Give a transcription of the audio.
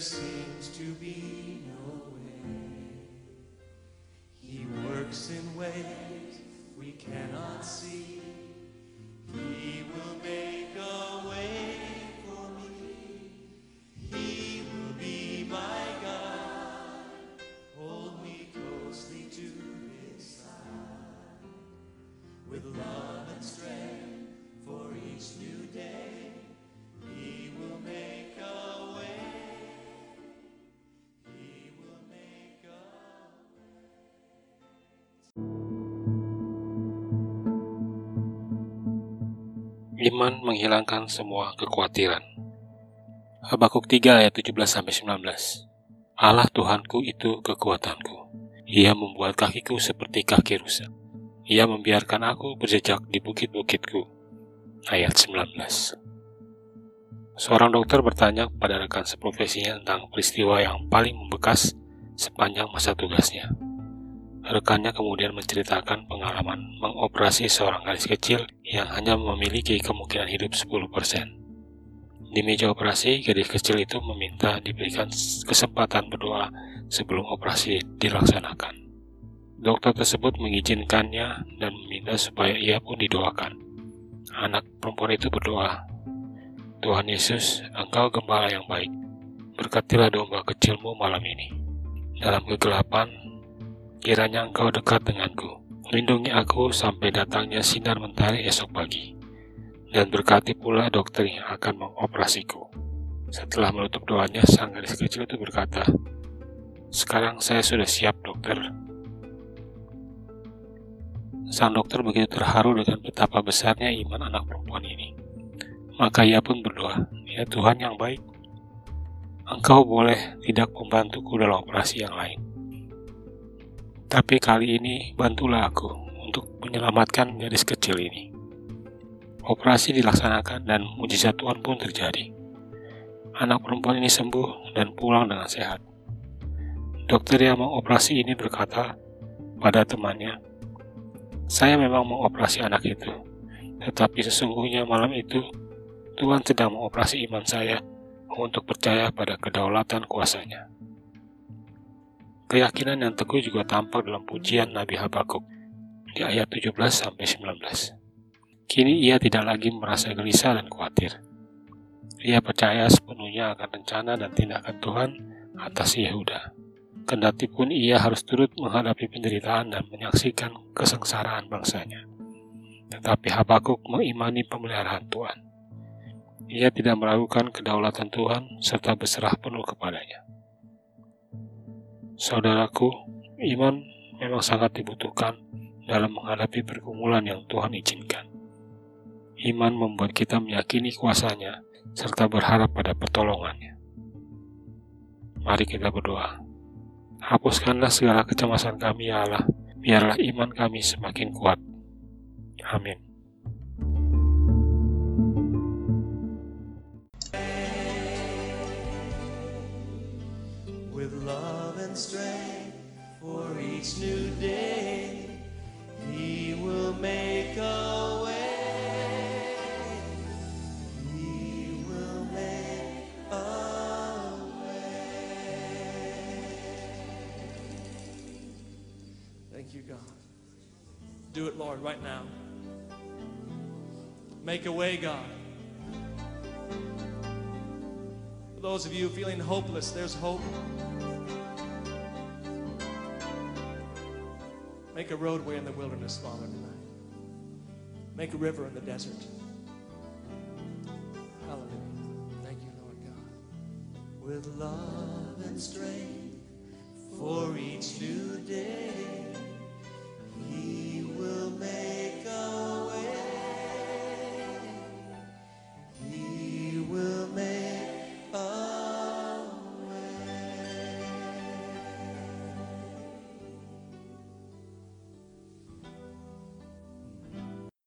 there seems to be no way. He works in ways we cannot see. He will make a way for me. He will be my God. Hold me closely to his side. With love and strength Iman menghilangkan semua kekhawatiran. Habakuk 3 ayat 17 sampai 19. Allah Tuhanku itu kekuatanku. Ia membuat kakiku seperti kaki rusa. Ia membiarkan aku berjejak di bukit-bukitku. Ayat 19. Seorang dokter bertanya kepada rekan seprofesinya tentang peristiwa yang paling membekas sepanjang masa tugasnya. Rekannya kemudian menceritakan pengalaman mengoperasi seorang gadis kecil yang hanya memiliki kemungkinan hidup 10%. Di meja operasi, gadis kecil itu meminta diberikan kesempatan berdoa sebelum operasi dilaksanakan. Dokter tersebut mengizinkannya dan meminta supaya ia pun didoakan. Anak perempuan itu berdoa, Tuhan Yesus, Engkau gembala yang baik. Berkatilah domba kecilmu malam ini. Dalam kegelapan, Kiranya engkau dekat denganku. Lindungi aku sampai datangnya sinar mentari esok pagi. Dan berkati pula dokter yang akan mengoperasiku. Setelah menutup doanya, sang gadis kecil itu berkata, Sekarang saya sudah siap dokter. Sang dokter begitu terharu dengan betapa besarnya iman anak perempuan ini. Maka ia pun berdoa, Ya Tuhan yang baik, Engkau boleh tidak membantuku dalam operasi yang lain tapi kali ini bantulah aku untuk menyelamatkan gadis kecil ini. Operasi dilaksanakan dan mujizat Tuhan pun terjadi. Anak perempuan ini sembuh dan pulang dengan sehat. Dokter yang mengoperasi ini berkata pada temannya, "Saya memang mengoperasi anak itu, tetapi sesungguhnya malam itu Tuhan sedang mengoperasi iman saya untuk percaya pada kedaulatan kuasanya." Keyakinan yang teguh juga tampak dalam pujian Nabi Habakuk di ayat 17 sampai 19. Kini ia tidak lagi merasa gelisah dan khawatir. Ia percaya sepenuhnya akan rencana dan tindakan Tuhan atas Yehuda. Kendati pun ia harus turut menghadapi penderitaan dan menyaksikan kesengsaraan bangsanya. Tetapi Habakuk mengimani pemeliharaan Tuhan. Ia tidak meragukan kedaulatan Tuhan serta berserah penuh kepadanya. Saudaraku, iman memang sangat dibutuhkan dalam menghadapi pergumulan yang Tuhan izinkan. Iman membuat kita meyakini kuasanya serta berharap pada pertolongannya. Mari kita berdoa. Hapuskanlah segala kecemasan kami ya Allah, biarlah iman kami semakin kuat. Amin. With love and strength for each new day. He will make a way. He will make a way. Thank you, God. Do it, Lord, right now. Make a way, God. For those of you feeling hopeless, there's hope. Make a roadway in the wilderness, Father, tonight. Make a river in the desert. Hallelujah. Thank you, Lord God. With love and strength for each new day.